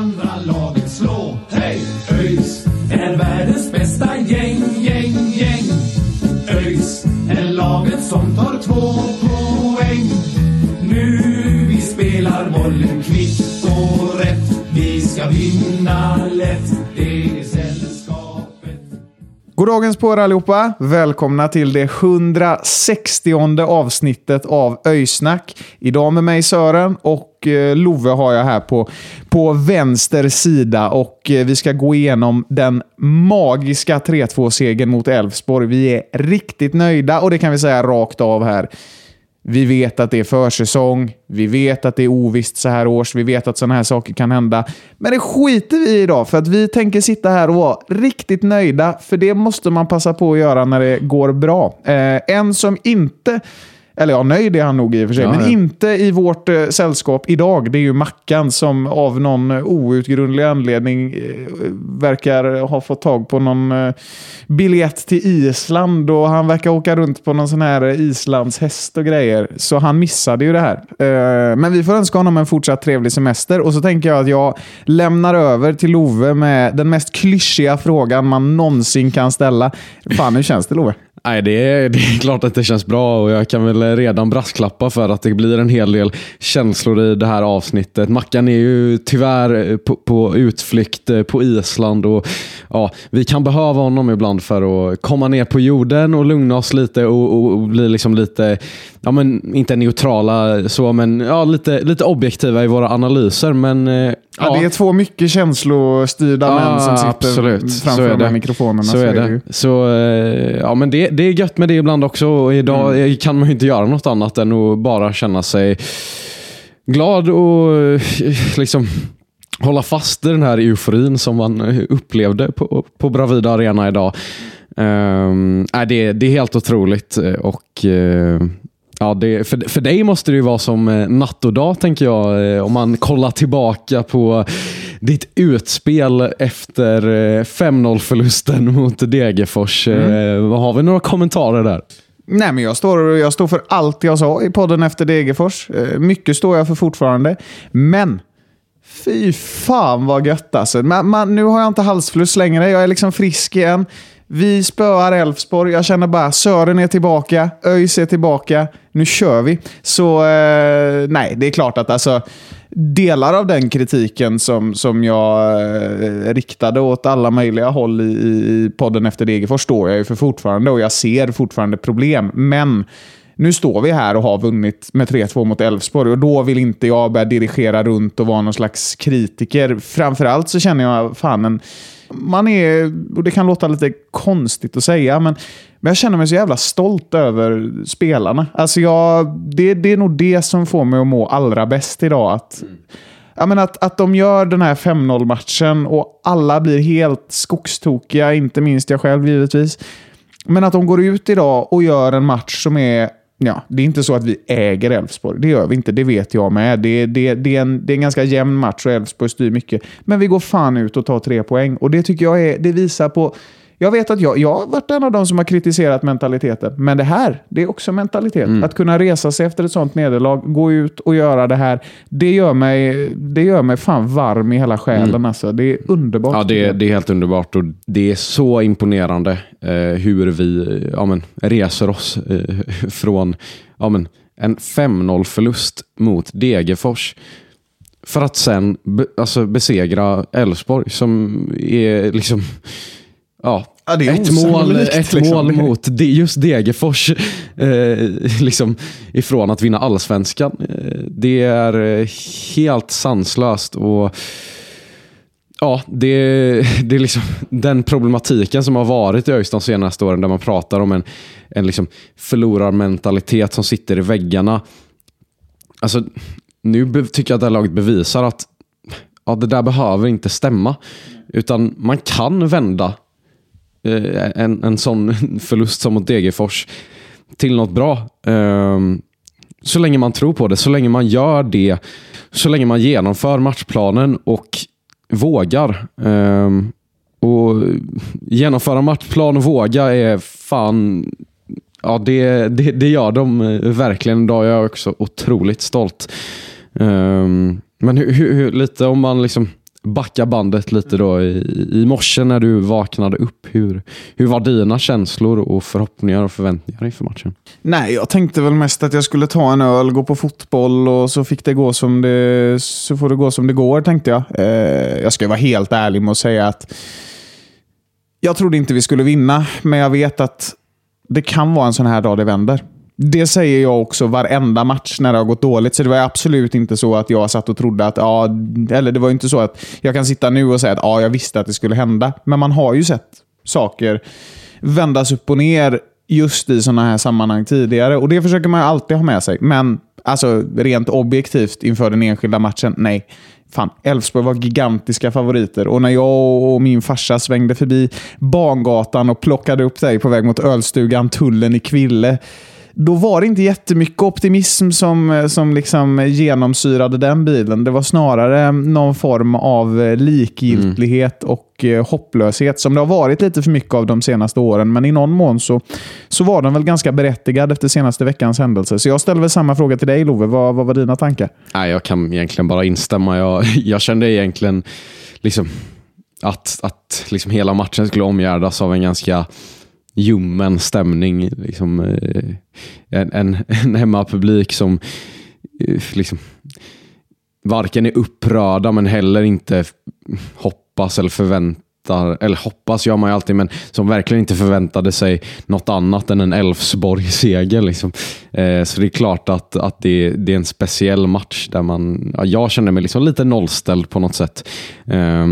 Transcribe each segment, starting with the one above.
Andra laget slå. Hej! ÖIS är världens bästa gäng, gäng, gäng. ÖIS är laget som tar två poäng. Nu vi spelar bollen kvitt och rätt. Vi ska vinna lätt. Det är sällsynt. Goddagens på er allihopa! Välkomna till det 160 avsnittet av Öysnack. Idag med mig Sören och eh, Love har jag här på, på vänster sida och eh, vi ska gå igenom den magiska 3-2-segern mot Elfsborg. Vi är riktigt nöjda och det kan vi säga rakt av här. Vi vet att det är försäsong, vi vet att det är ovisst så här års, vi vet att sådana här saker kan hända. Men det skiter vi i idag, för att vi tänker sitta här och vara riktigt nöjda, för det måste man passa på att göra när det går bra. Eh, en som inte eller ja, nöjd är han nog i och för sig, Ja, men ja. inte i vårt eh, sällskap idag. Det är ju Mackan som av någon outgrundlig anledning eh, verkar ha fått tag på någon eh, biljett till Island och han verkar åka runt på någon sån här islandshäst och grejer. Så han missade ju det här. Eh, men vi får önska honom en fortsatt trevlig semester och så tänker jag att jag lämnar över till Love med den mest klyschiga frågan man någonsin kan ställa. Fan, hur känns det Love? Nej, det är, det är klart att det känns bra och jag kan väl redan brasklappa för att det blir en hel del känslor i det här avsnittet. Mackan är ju tyvärr eh, på, på utflykt eh, på Island och ja, vi kan behöva honom ibland för att komma ner på jorden och lugna oss lite och, och, och bli liksom lite, ja men inte neutrala så, men ja, lite, lite objektiva i våra analyser. Men eh, Ja, det är två mycket känslostyrda män som sitter absolut. Så framför de här det. mikrofonerna. Så är ju. det. Så, eh, ja, men det, det är gött med det ibland också. Och idag Mm. eh, kan man ju inte göra något annat än att bara känna sig glad och liksom hålla fast i den här euforin som man upplevde på, på Bravida Arena idag. Um, nej, det, det är helt otroligt. och Ja, det, för, för dig måste det ju vara som eh, natt och dag, tänker jag. eh, Om man kollar tillbaka på ditt utspel efter eh, 5-0-förlusten mot Degerfors. Mm. Har vi några kommentarer där? Nej, men jag står, jag står för allt jag sa i podden efter Degerfors. Eh, Mycket står jag för fortfarande. Men fy fan vad gött alltså. Man, man, nu har jag inte halsfluss längre. Jag är liksom frisk igen. Vi spöar Elfsborg. Jag känner bara Sören är tillbaka. ÖIS är tillbaka. Nu kör vi. Så eh, nej, det är klart att alltså delar av den kritiken som, som jag eh, riktade åt alla möjliga håll i, i podden efter Degerfors står jag ju för fortfarande och jag ser fortfarande problem. Men nu står vi här och har vunnit med 3-2 mot Elfsborg och då vill inte jag börja dirigera runt och vara någon slags kritiker. Framförallt så känner jag fan en man är, och det kan låta lite konstigt att säga, men, men jag känner mig så jävla stolt över spelarna. Alltså jag, det, det är nog det som får mig att må allra bäst idag. Att, ja, men att, att de gör den här 5-0 matchen och alla blir helt skogstokiga, inte minst jag själv givetvis. Men att de går ut idag och gör en match som är Ja, det är inte så att vi äger Elfsborg. Det gör vi inte. Det vet jag med. Det, det, det, är, en, det är en ganska jämn match och Elfsborg styr mycket. Men vi går fan ut och tar tre poäng. Och det tycker jag är, det visar på... Jag vet att jag, jag har varit en av de som har kritiserat mentaliteten. Men det här, det är också mentalitet. Att kunna resa sig efter ett sånt nederlag, gå ut och göra det här. Det gör mig, det gör mig fan varm i hela själen. Alltså. Det är underbart. Ja, det, är- det är helt underbart och det är så imponerande eh, hur vi ja, men, reser oss eh, från ja, men, en 5-0 förlust mot Degerfors för att sen be, alltså, besegra Elfsborg som är liksom ja, Ja, det är ett mål, ett liksom. mål mot just Degerfors eh, liksom, ifrån att vinna allsvenskan. Eh, det är eh, helt sanslöst. och Ja, det, det är liksom den problematiken som har varit i ÖIS de senaste åren där man pratar om en, en liksom förlorarmentalitet som sitter i väggarna. alltså, nu tycker jag att det här laget bevisar att ja, det där behöver inte stämma. Utan man kan vända Eh, en, en sån förlust som mot Degerfors till något bra. Ehm, så länge man tror på det, så länge man gör det, så länge man genomför matchplanen och vågar. Ehm, och Genomföra matchplan och våga är fan Ja, det, det, det gör de eh, verkligen. Idag är också otroligt stolt. Ehm, men hur, hur, hur, lite om man liksom Backa bandet lite då i, i morse när du vaknade upp. Hur, hur var dina känslor och förhoppningar och förväntningar inför matchen? Nej, jag tänkte väl mest att jag skulle ta en öl, gå på fotboll och så fick det gå som det, så får det gå som det går, tänkte jag. Eh, jag ska vara helt ärlig med att säga att jag trodde inte vi skulle vinna, men jag vet att det kan vara en sån här dag det vänder. Det säger jag också varenda match när det har gått dåligt. Så det var absolut inte så att jag satt och trodde att, ja, eller det var inte så att jag kan sitta nu och säga att ja, jag visste att det skulle hända. Men man har ju sett saker vändas upp och ner just i sådana här sammanhang tidigare. Och det försöker man ju alltid ha med sig. Men alltså rent objektivt inför den enskilda matchen, nej. Fan, Elfsborg var gigantiska favoriter och när jag och min farsa svängde förbi Bangatan och plockade upp dig på väg mot ölstugan Tullen i Kville då var det inte jättemycket optimism som, som liksom genomsyrade den bilen. Det var snarare någon form av likgiltighet mm. och eh, hopplöshet som det har varit lite för mycket av de senaste åren. Men i någon mån så, så var den väl ganska berättigad efter senaste veckans händelse. Så jag ställer väl samma fråga till dig Love. Vad, vad var dina tankar? Nej, jag kan egentligen bara instämma. Jag, jag kände egentligen liksom att, att liksom hela matchen skulle omgärdas av en ganska ljummen stämning. Liksom, eh, en, en, en hemmapublik som eh, liksom, varken är upprörda men heller inte hoppas eller förväntar eller hoppas gör man ju alltid, men som verkligen inte förväntade sig något annat än en Elfsborg-seger. Liksom. Eh, så det är klart att, att det, det är en speciell match där man, ja, jag känner mig liksom lite nollställd på något sätt. Eh,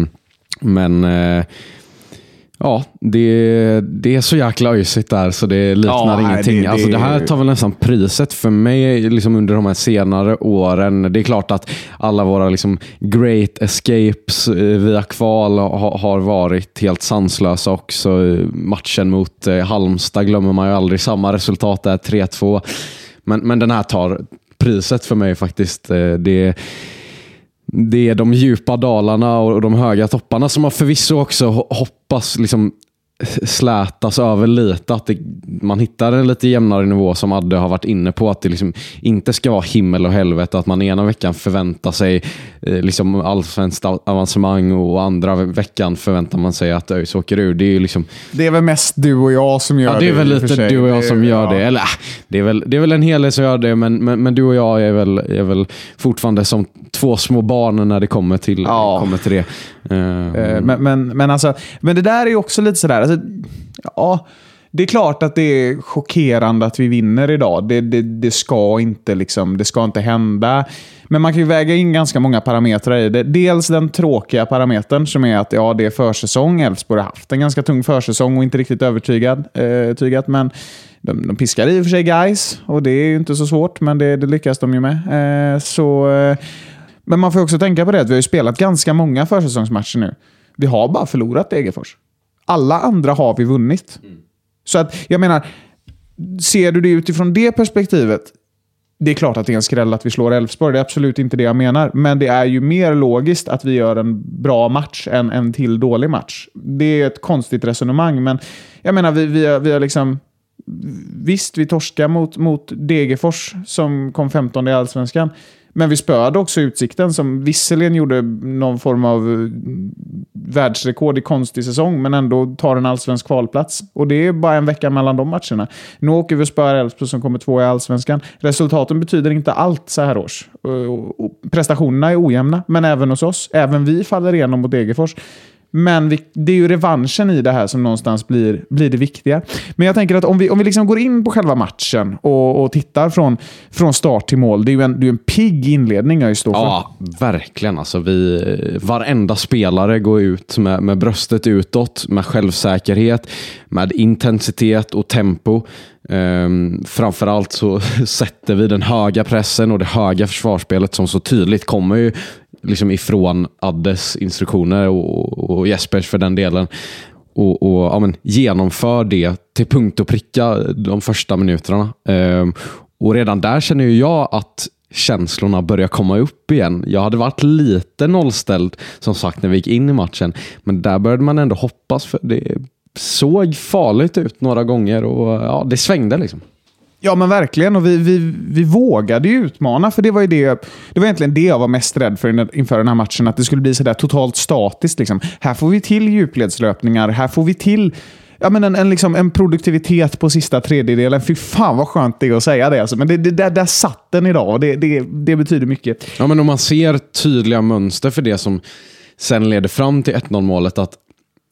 men eh, Ja, det, det är så jäkla öjsigt där så det liknar ja, ingenting. Det, det, alltså, det här tar väl nästan priset för mig liksom under de här senare åren. Det är klart att alla våra liksom, great escapes eh, via kval har, har varit helt sanslösa också. Matchen mot eh, Halmstad glömmer man ju aldrig. Samma resultat där, 3-2. Men, men den här tar priset för mig faktiskt. Eh, det det är de djupa dalarna och de höga topparna som man förvisso också hoppas liksom slätas över lite. Att det, man hittar en lite jämnare nivå som Adde har varit inne på. Att det liksom inte ska vara himmel och helvete. Att man ena veckan förväntar sig eh, liksom allsvenskt avancemang och andra veckan förväntar man sig att ÖIS åker ur. Det är, liksom... det är väl mest du och jag som gör det. Ja, det är väl lite du och jag som gör det. Eller, äh, det, är väl, det är väl en hel del som gör det, men, men, men, du och jag är väl, är väl fortfarande som två små barn när det kommer till, ja. kommer till det. Uh, men, men, men, alltså, men det där är ju också lite sådär, alltså, ja, det är klart att det är chockerande att vi vinner idag. Det, det, det, ska, inte liksom, det ska inte hända. Men man kan ju väga in ganska många parametrar i det. Dels den tråkiga parametern som är att ja, det är försäsong. Elfsborg har haft en ganska tung försäsong och inte riktigt övertygat. Eh, tygat, men de, de piskar i och för sig guys och det är ju inte så svårt, men det, det lyckas de ju med. Eh, så... Eh, men man får också tänka på det att vi har spelat ganska många försäsongsmatcher nu. Vi har bara förlorat Degerfors. Alla andra har vi vunnit. Mm. Så att, jag menar, ser du det utifrån det perspektivet, det är klart att det är en skräll att vi slår Elfsborg. Det är absolut inte det jag menar. Men det är ju mer logiskt att vi gör en bra match än en till dålig match. Det är ett konstigt resonemang, men jag menar, vi, vi, har, vi har liksom... Visst, vi torskar mot, mot Degerfors som kom 15 i Allsvenskan. Men vi spöade också Utsikten som visserligen gjorde någon form av eh, världsrekord i konstig säsong, men ändå tar en allsvensk kvalplats. Och det är bara en vecka mellan de matcherna. Nu åker vi och spöar Elfsborg som kommer två i allsvenskan. Resultaten betyder inte allt så här års. Eh, prestationerna är ojämna, men även hos oss. Även vi faller igenom mot Degerfors. Men vi, det är ju revanschen i det här som någonstans blir, blir det viktiga. Men jag tänker att om vi, om vi liksom går in på själva matchen och, och tittar från, från start till mål. Det är ju en, det är en pigg inledning jag står för. Ja, verkligen. Alltså vi, varenda spelare går ut med, med bröstet utåt, med självsäkerhet, med intensitet och tempo. Um, framförallt så sätter vi den höga pressen och det höga försvarsspelet som så tydligt kommer ju liksom ifrån Addes instruktioner och, och Jespers för den delen. Och, och ja, men, genomför det till punkt och pricka de första minuterna. Um, och redan där känner ju jag att känslorna börjar komma upp igen. Jag hade varit lite nollställd som sagt när vi gick in i matchen. Men där började man ändå hoppas för det såg farligt ut några gånger och ja, det svängde liksom. Ja, men verkligen. Och vi, vi, vi vågade ju utmana, för det var ju det, det var egentligen det jag var mest rädd för inför den här matchen. Att det skulle bli sådär totalt statiskt. Liksom. Här får vi till djupledslöpningar, här får vi till ja, men en, en, liksom, en produktivitet på sista tredjedelen. Fy fan vad skönt det är att säga det. Alltså. Men det, det, där, där satt den idag och det, det, det betyder mycket. Ja, men om man ser tydliga mönster för det som sen leder fram till 1-0 målet. Att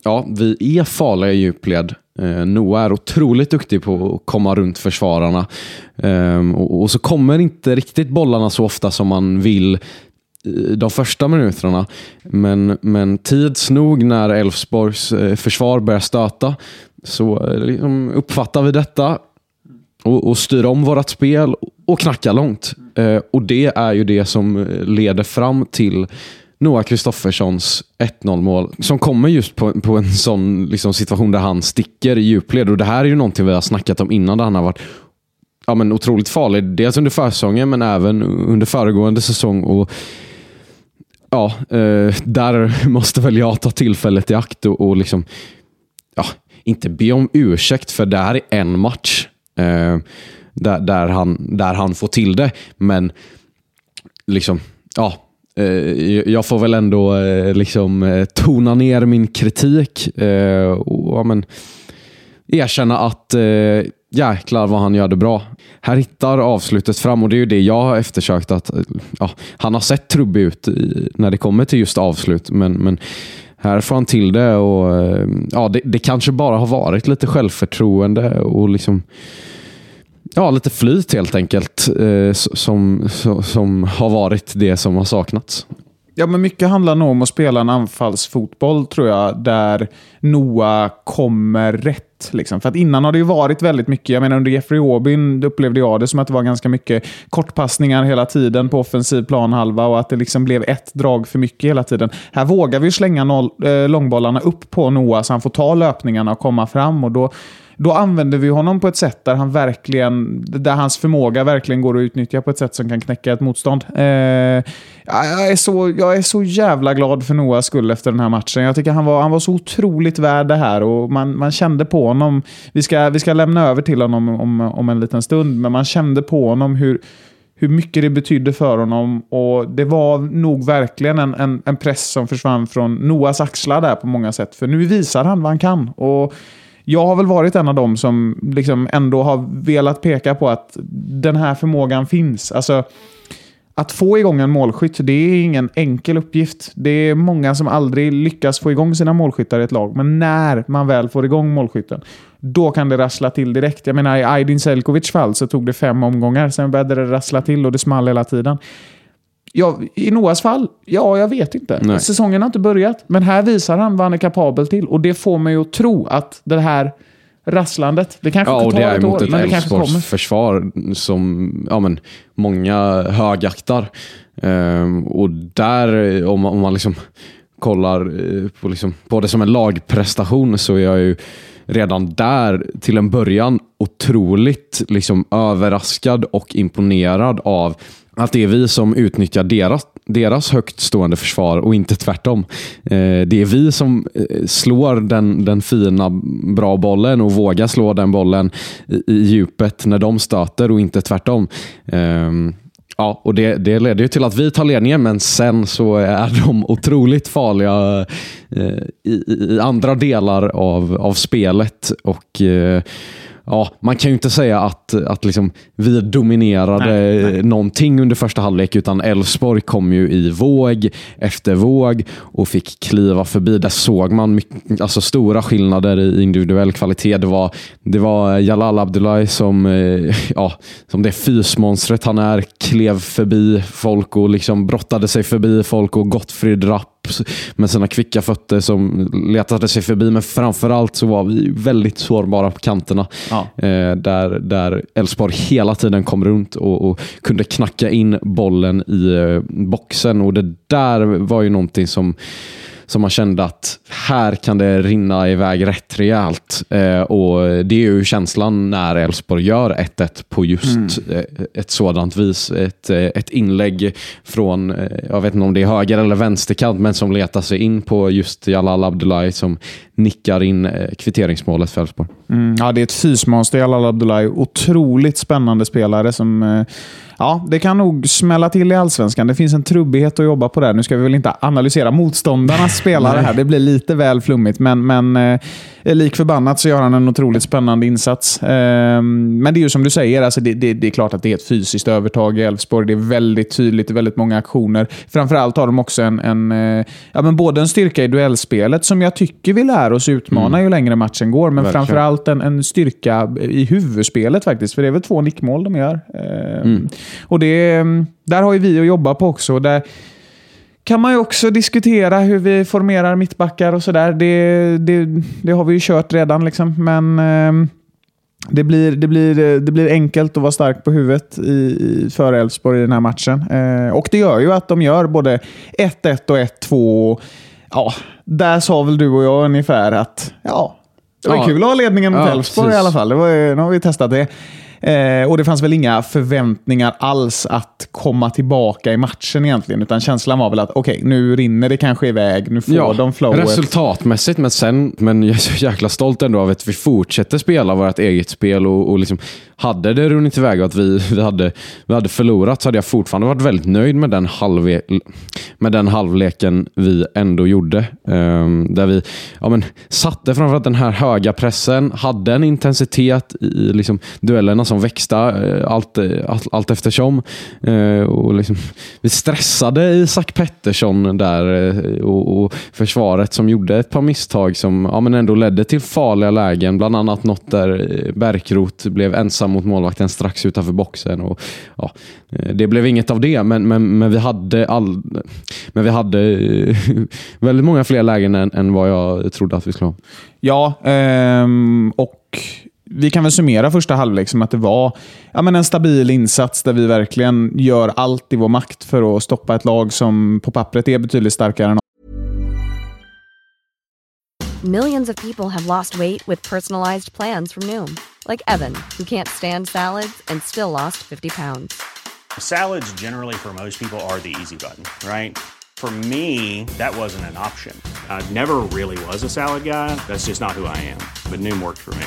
ja, vi är farliga i djupled. Eh, Noah är otroligt duktig på att komma runt försvararna. Eh, och, och, så kommer inte riktigt bollarna så ofta som man vill eh, de första minuterna. Men, men tids nog när Elfsborgs eh, försvar börjar stöta så eh, liksom uppfattar vi detta och, och styr om vårt spel och knackar långt. Eh, och det är ju det som leder fram till Noah Kristofferssons 1-0 mål som kommer just på, på en sån liksom, situation där han sticker i djupled. Och det här är ju någonting vi har snackat om innan där han har varit ja, men otroligt farlig. Dels under försäsongen men även under föregående säsong. Och ja, eh, där måste väl jag ta tillfället i akt och, och liksom, ja, inte be om ursäkt för det här är en match. Eh, där, där, han, där han får till det. Men liksom, ja, Eh, jag får väl ändå eh, liksom eh, tona ner min kritik eh, och ja, men, erkänna att eh, jäklar vad han gör det bra. Här hittar avslutet fram och det är ju det jag har eftersökt. Att, ja, han har sett trubbig ut när det kommer till just avslut, men, men här får han till det. och ja, det, det kanske bara har varit lite självförtroende och liksom Ja, lite flyt helt enkelt eh, som, som, som har varit det som har saknats. Ja, men mycket handlar nog om att spela en anfallsfotboll, tror jag, där Noah kommer rätt. Liksom. För att innan har det ju varit väldigt mycket, jag menar under Jeffrey Aubin upplevde jag det som att det var ganska mycket kortpassningar hela tiden på offensiv planhalva och att det liksom blev ett drag för mycket hela tiden. Här vågar vi slänga noll, eh, långbollarna upp på Noah så han får ta löpningarna och komma fram. och då då använder vi honom på ett sätt där, han verkligen, där hans förmåga verkligen går att utnyttja på ett sätt som kan knäcka ett motstånd. Eh, jag, är så, jag är så jävla glad för Noahs skull efter den här matchen. Jag tycker han var, han var så otroligt värd det här och man, man kände på honom. Vi ska, vi ska lämna över till honom om, om en liten stund, men man kände på honom hur hur mycket det betydde för honom. Och Det var nog verkligen en, en, en press som försvann från Noahs axlar där på många sätt. För nu visar han vad han kan. Och jag har väl varit en av dem som liksom ändå har velat peka på att den här förmågan finns. Alltså, att få igång en målskytt, det är ingen enkel uppgift. Det är många som aldrig lyckas få igång sina målskyttar i ett lag. Men när man väl får igång målskytten, då kan det rassla till direkt. Jag menar, i Aydin Selkovics fall så tog det fem omgångar. Sen började det rassla till och det small hela tiden. Ja, I Noahs fall, ja, jag vet inte. Nej. Säsongen har inte börjat. Men här visar han vad han är kapabel till. Och det får mig att tro att det här rasslandet, det kanske ja, inte tar ett år, men det kanske kommer. försvar som ja, men, många högaktar. Ehm, och där, om, om man liksom kollar eh, på, liksom, på det som en lagprestation så är jag ju redan där till en början otroligt liksom, överraskad och imponerad av att det är vi som utnyttjar deras, deras högt stående försvar och inte tvärtom. Eh, det är vi som eh, slår den, den fina, bra bollen och vågar slå den bollen i, i djupet när de stöter och inte tvärtom. Eh, ja, och det, det leder ju till att vi tar ledningen, men sen så är de otroligt farliga eh, i, i, andra delar av, av spelet. och eh, ja, man kan ju inte säga att, att liksom vi dominerade nej, nej. någonting under första halvlek, utan Elfsborg kom ju i våg efter våg och fick kliva förbi. Där såg man mycket, alltså stora skillnader i individuell kvalitet. Det var, det var Jalal Abdullahi som, eh, ja, som det fysmonstret han är, klev förbi folk och liksom brottade sig förbi folk och Gottfrid Rapp med sina kvicka fötter som letade sig förbi. Men framförallt så var vi väldigt sårbara på kanterna. Ja. Eh, där, där Elfsborg hela tiden kom runt och, och kunde knacka in bollen i eh, boxen. Och Det där var ju någonting som som man kände att här kan det rinna iväg rätt rejält. Eh, och Det är ju känslan när Elfsborg gör 1-1 på just eh, ett sådant vis. Ett, eh, ett inlägg från, eh, jag vet inte om det är höger eller vänsterkant, men som letar sig in på just Jalal Abdullahi som nickar in eh, kvitteringsmålet för Elfsborg. Mm, ja, det är ett fysmonster, Jalal Abdullahi. Otroligt spännande spelare som eh, Ja, det kan nog smälla till i allsvenskan. Det finns en trubbighet att jobba på där. Nu ska vi väl inte analysera motståndarnas spelare här. Det blir lite väl flummigt, men, men eh, lik förbannat så gör han en otroligt spännande insats. Eh, men det är ju som du säger, alltså det, det, det, är klart att det är ett fysiskt övertag i Elfsborg. Det är väldigt tydligt, väldigt många aktioner. Framförallt har de också en, en eh, ja, men både en styrka i duellspelet, som jag tycker vi lär oss utmana mm. ju längre matchen går, men Verkligen. framförallt en, en styrka i huvudspelet faktiskt. För det är väl två nickmål de gör. Eh, mm. Och det, där har ju vi att jobba på också. Där kan man ju också diskutera hur vi formerar mittbackar och sådär. Det, det, det har vi ju kört redan, liksom. men eh, det blir, det, blir, det blir enkelt att vara stark på huvudet i, i, för Elfsborg i den här matchen. Eh, och det gör ju att de gör både 1-1 och 1-2. Ja, där sa väl du och jag ungefär att ja, det var ja. kul att ha ledningen mot ja, Elfsborg i alla fall. Det var, nu har vi testat det. Eh, och det fanns väl inga förväntningar alls att komma tillbaka i matchen egentligen. Utan känslan var väl att okej, okay, nu rinner det kanske iväg. Nu får ja, de flowet. Resultatmässigt, men sen, men jag är så jäkla stolt ändå av att vi fortsätter spela vårt eget spel och, och liksom hade det runnit iväg och att vi, vi, hade, vi hade förlorat så hade jag fortfarande varit väldigt nöjd med den, halve, med den halvleken vi ändå gjorde. Um, där vi ja, men, satte framförallt den här höga pressen, hade en intensitet i liksom, duellerna som växte eh, allt, eh, allt, allt eftersom. Eh, och liksom, vi stressade Isak Pettersson där och, och, försvaret som gjorde ett par misstag som ja, men ändå ledde till farliga lägen. Bland annat något där Bärkroth blev ensam mot målvakten strax utanför boxen. Och, ja, det blev inget av det, men, men, men vi hade, all, men vi hade väldigt många fler lägen än, än vad jag trodde att vi skulle ha. Ja, ehm, och vi kan väl summera första halvlek som att det var ja, men en stabil insats där vi verkligen gör allt i vår makt för att stoppa ett lag som på pappret är betydligt starkare än Millions of people have lost weight with personalized plans from Noom. Like Evan, who can't stand salads and still lost 50 pounds. Salads generally for most people are the easy button, right? For me, that wasn't an option. I never really was a salad guy. That's just not who I am. But Noom worked for me.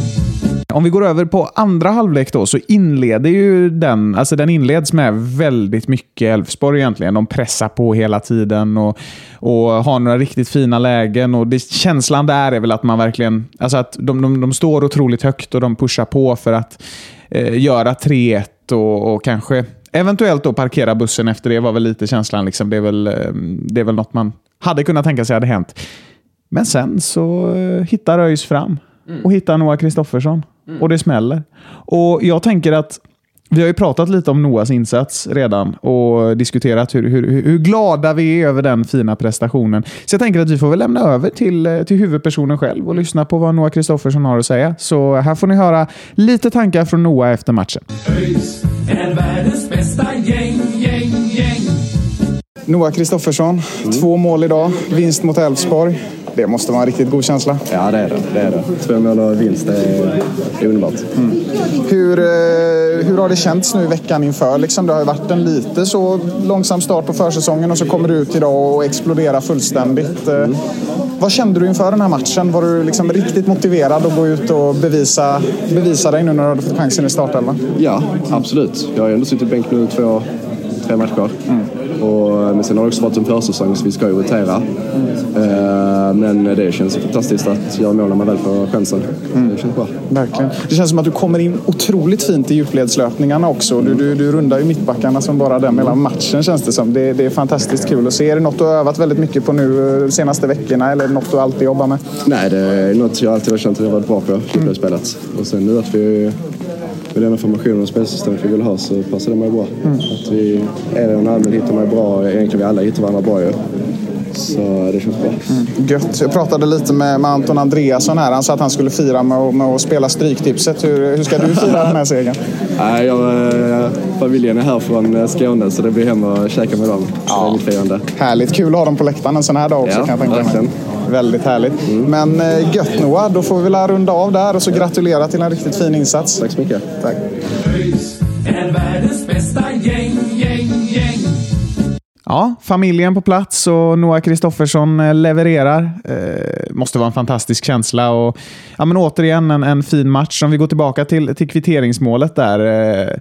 Om vi går över på andra halvlek då, så inleder ju den, alltså den inleds med väldigt mycket Elfsborg egentligen. De pressar på hela tiden och, och har några riktigt fina lägen. Och det, känslan där är väl att man verkligen, alltså att de, de, de står otroligt högt och de pushar på för att eh, göra 3-1 och, och kanske eventuellt då parkera bussen efter det var väl lite känslan. Liksom. Det, är väl, eh, det är väl något man hade kunnat tänka sig hade hänt. Men sen så eh, hittar ÖIS fram mm. och hittar Noah Kristoffersson. Mm. Och det smäller. Och jag tänker att vi har ju pratat lite om Noahs insats redan och diskuterat hur, hur, hur, glada vi är över den fina prestationen. Så jag tänker att vi får väl lämna över till, eh, till huvudpersonen själv och lyssna på vad Noah Kristoffersson har att säga. Så här får ni höra lite tankar från Noah efter matchen. ÖIS är världens bästa gäng, gäng, gäng. Noah Kristoffersson, mm. två mål idag, vinst mot Elfsborg. Det måste vara en riktigt god känsla. Ja, det är det. det, är det. Två mål och vinst, det är, det är underbart. Mm. Hur, eh, hur har det känts nu i veckan inför? Liksom, det har ju varit en lite så långsam start på försäsongen och så kommer du ut idag och exploderar fullständigt. Eh, vad kände du inför den här matchen? Var du liksom riktigt motiverad att gå ut och bevisa, bevisa dig nu när du hade fått chansen i startelvan? Ja, absolut. Jag har ju ändå suttit bänk nu två, tre matcher. Mm. Och, men sen har det också varit en försäsong så vi ska ju rotera. Mm. men det känns fantastiskt att göra mål när man väl får chansen. Mm. Det känns bra. Verkligen. Det känns som att du kommer in otroligt fint i djupledslöpningarna också. Du, du, du rundar ju mittbackarna som bara den mellan matchen känns det som. Det, det är fantastiskt kul att se. Är det något du har övat väldigt mycket på nu de senaste veckorna eller något du alltid jobbar med? Nej, det är något jag alltid har känt att jag varit bra på, djupledsspelet. Mm. Och sen nu att vi med den formationen och spelsystemet vi vill ha så passar det mig bra. Mm. Att vi, Elin och Almen hittar mig bra. Egentligen vi alla hittar varandra bra ju. Så det känns bra. Mm. Gött. Jag pratade lite med, med Anton Andreasson här. Han sa att han skulle fira med, med att spela Stryktipset. Hur, hur ska du fira den här segern? Nej, jag, eh, familjen är här från eh, Skåne så det blir hem och käka med dem. Ja. Det är mitt firande. Härligt. Kul att ha dem på läktaren en sån här dag också ja, kan jag tänka mig. Väldigt härligt. Mm. Men eh, gött Noah, då får vi väl runda av där och så gratulera till en riktigt fin insats. Tack så mycket. Tack. Ja, familjen på plats och Noah Kristoffersson eh, levererar. Eh, måste vara en fantastisk känsla. Och, ja, men återigen en, en fin match. Om vi går tillbaka till, till kvitteringsmålet där. Eh,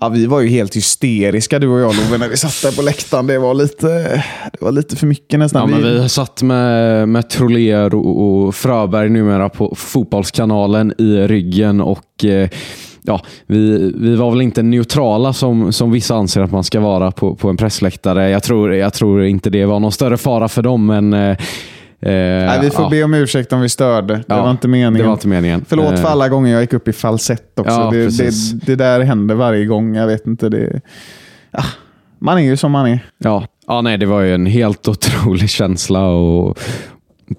ja, vi var ju helt hysteriska du och jag Love när vi satt där på läktaren. Det var lite, det var lite för mycket nästan. Ja, men vi satt med, med Troller och, och Fröberg numera på Fotbollskanalen i ryggen och eh, ja, vi, vi var väl inte neutrala som, som vissa anser att man ska vara på, på en pressläktare. Jag tror, jag tror inte det var någon större fara för dem, men eh, Eh, Nej, vi får ja. be om ursäkt om vi störde. Det, ja, var, inte meningen. det var inte meningen. Förlåt för eh. alla gånger jag gick upp i falsett också. Ja, det, det, det, där händer varje gång. Jag vet inte. Det, ja, man är ju som man är. Ja. ja, nej, det var ju en helt otrolig känsla. Och,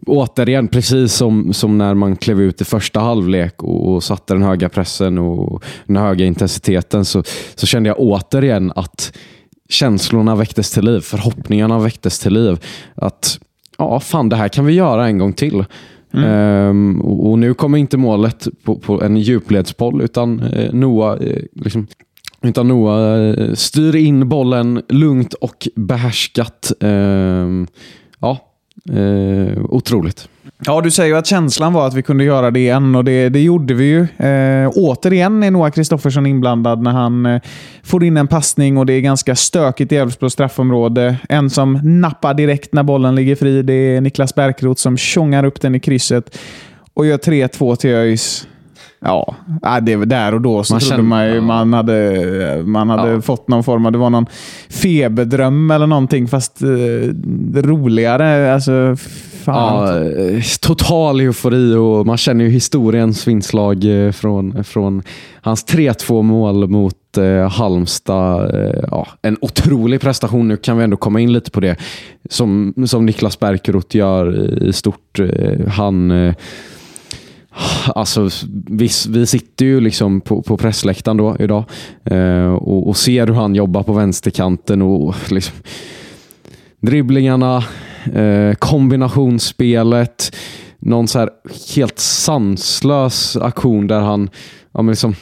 återigen, precis som, som när man klev ut i första halvlek och, och satte den höga pressen och den höga intensiteten så, så kände jag återigen att känslorna väcktes till liv. Förhoppningarna väcktes till liv. Att ja, fan det här kan vi göra en gång till. Mm. Um, och, och, nu kommer inte målet på, på en djupledsboll utan uh, Noah uh, liksom, utan Noah uh, styr in bollen lugnt och behärskat. Uh, Eh, otroligt. Ja, du säger ju att känslan var att vi kunde göra det igen och det, det gjorde vi ju. Eh, återigen är Noah Kristoffersson inblandad när han eh, får in en passning och det är ganska stökigt i Elfsborgs straffområde. En som nappar direkt när bollen ligger fri, det är Niklas Bärkroth som tjongar upp den i krysset och gör 3-2 till ÖIS. Ja, det var där och då så man trodde kände, man ju ja. man hade, man hade ja. fått någon form av, det var någon feberdröm eller någonting fast eh, roligare. Alltså, Ja, eh, total eufori och man känner ju historiens vindslag eh, från, från hans 3-2 mål mot eh, Halmstad. Eh, ja, en otrolig prestation. Nu kan vi ändå komma in lite på det. Som, som Niklas Bärkeroth gör i stort. Han Alltså, vi, vi sitter ju liksom på, på pressläktaren då idag eh, och, och, ser hur han jobbar på vänsterkanten och liksom, dribblingarna, eh, kombinationsspelet, någon så här helt sanslös aktion där han ja, men liksom,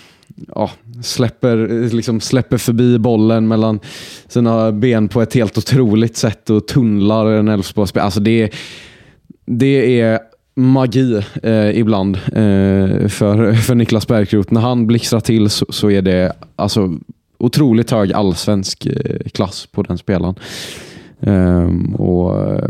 ja, släpper, liksom släpper förbi bollen mellan sina ben på ett helt otroligt sätt och tunnlar en Elfsborgsspelare. Alltså det, det är magi eh, ibland eh, för, för Niklas Bergkrot. När han blixtrar till så, så, är det alltså otroligt hög allsvensk eh, klass på den spelaren. Um, och eh,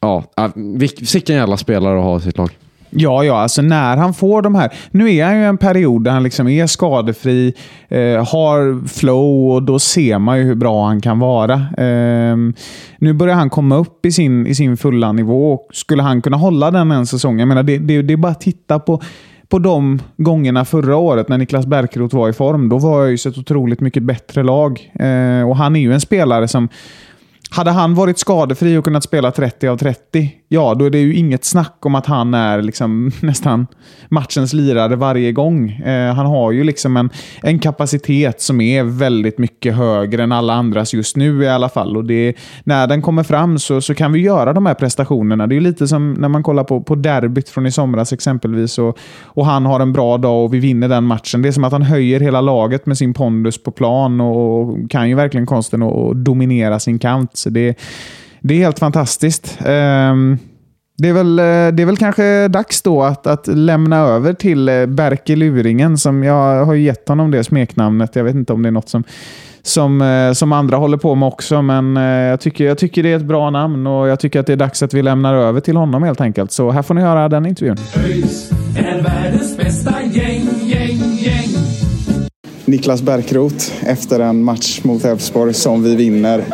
ja, ah, vilken jävla spelare att ha i sitt lag. Ja, ja, alltså när han får de här... Nu är han ju en period där han liksom är skadefri, eh, har flow och då ser man ju hur bra han kan vara. Eh, nu börjar han komma upp i sin, i sin fulla nivå och skulle han kunna hålla den en säsong, jag menar det, det, det är bara att titta på på de gångerna förra året när Niklas Bärkroth var i form, då var ÖIS ett otroligt mycket bättre lag. Eh, och Han är ju en spelare som hade han varit skadefri och kunnat spela 30 av 30, ja, då är det ju inget snack om att han är liksom nästan matchens lirare varje gång. Eh, han har ju liksom en, en kapacitet som är väldigt mycket högre än alla andras just nu i alla fall. Och det, när den kommer fram så, så kan vi göra de här prestationerna. Det är lite som när man kollar på, på derbyt från i somras exempelvis och, och han har en bra dag och vi vinner den matchen. Det är som att han höjer hela laget med sin pondus på plan och kan ju verkligen konsten att dominera sin kant. Så det, det är helt fantastiskt. Um, det är, väl, eh, det är väl kanske dags då att, att lämna över till eh, Berke Luringen. Som jag har gett honom det smeknamnet. Jag vet inte om det är något som, som, eh, som andra håller på med också. Men jag tycker, jag tycker det är ett bra namn och jag tycker att det är dags att vi lämnar över till honom helt enkelt. Så här får ni höra den intervjun. Niklas Bärkroth efter en match mot Elfsborg som vi vinner.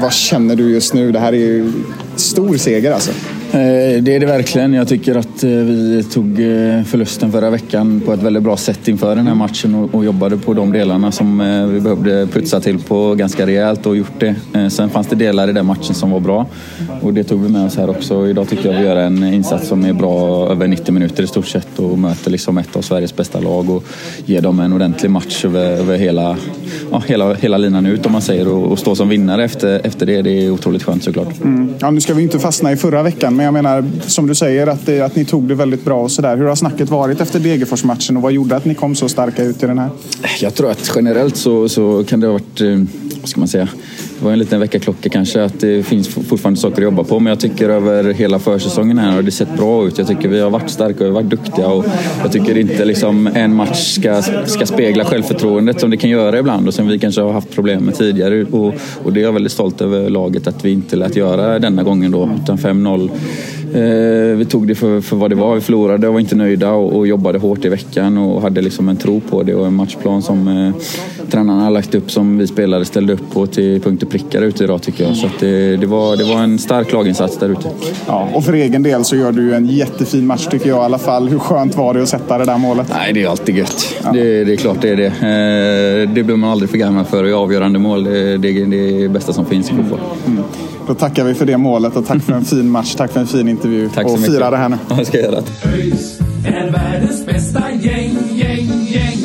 Vad känner du just nu? Det här är ju stor seger alltså. Eh, det är det verkligen. Jag tycker att eh, vi tog eh, förlusten förra veckan på ett väldigt bra sätt inför den här matchen och jobbade på de delarna som vi behövde putsa till på ganska rejält och gjort det. Sen fanns det delar i den matchen som var bra och det tog vi med oss här också. Idag tycker jag vi gör en insats som är bra över 90 minuter i stort sett och möter liksom ett av Sveriges bästa lag och ger dem en ordentlig match över, över hela, ja, hela, hela linan ut om man säger och, och stå som vinnare efter, efter det. Det är otroligt skönt såklart. Mm. Ja, nu ska vi inte fastna i förra veckan men jag menar, som du säger, att, det, att ni tog det väldigt bra och sådär. Hur har snacket varit efter Degerfors-matchen och vad gjorde att ni kom så starka ut i den här? Jag tror att generellt så, så kan det ha varit, eh, vad ska man säga, det var en liten väckarklocka kanske att det finns fortfarande saker att jobba på. Men jag tycker över hela försäsongen här har det sett bra ut. Jag tycker vi har varit starka och vi har varit duktiga. Och jag tycker inte liksom en match ska, ska spegla självförtroendet som det kan göra ibland och som vi kanske har haft problem med tidigare. Och, och det är jag väldigt stolt över laget att vi inte lät göra denna gången då. Utan 5-0 Eh, vi tog det för, för vad det var. Vi förlorade och var inte nöjda och, och jobbade hårt i veckan och hade liksom en tro på det och en matchplan som eh, tränarna har lagt upp som vi spelare ställde upp på till punkt och prickar ute idag tycker jag. Så det, det, var, det var en stark laginsats där ute. Ja, och för egen del så gör du en jättefin match tycker jag i alla fall. Hur skönt var det att sätta det där målet? Nej, det är alltid gött. Ja. Det, det, är klart det är det. Eh, det blir man aldrig för gammal för. Avgörande mål, det, det är det bästa som finns i fotboll. Mm. Då tackar vi för det målet och tack för en fin match. Tack för en fin intervju. Tack så och mycket. fira det här nu. Ja, jag ska göra ÖIS är världens bästa gäng, gäng, gäng.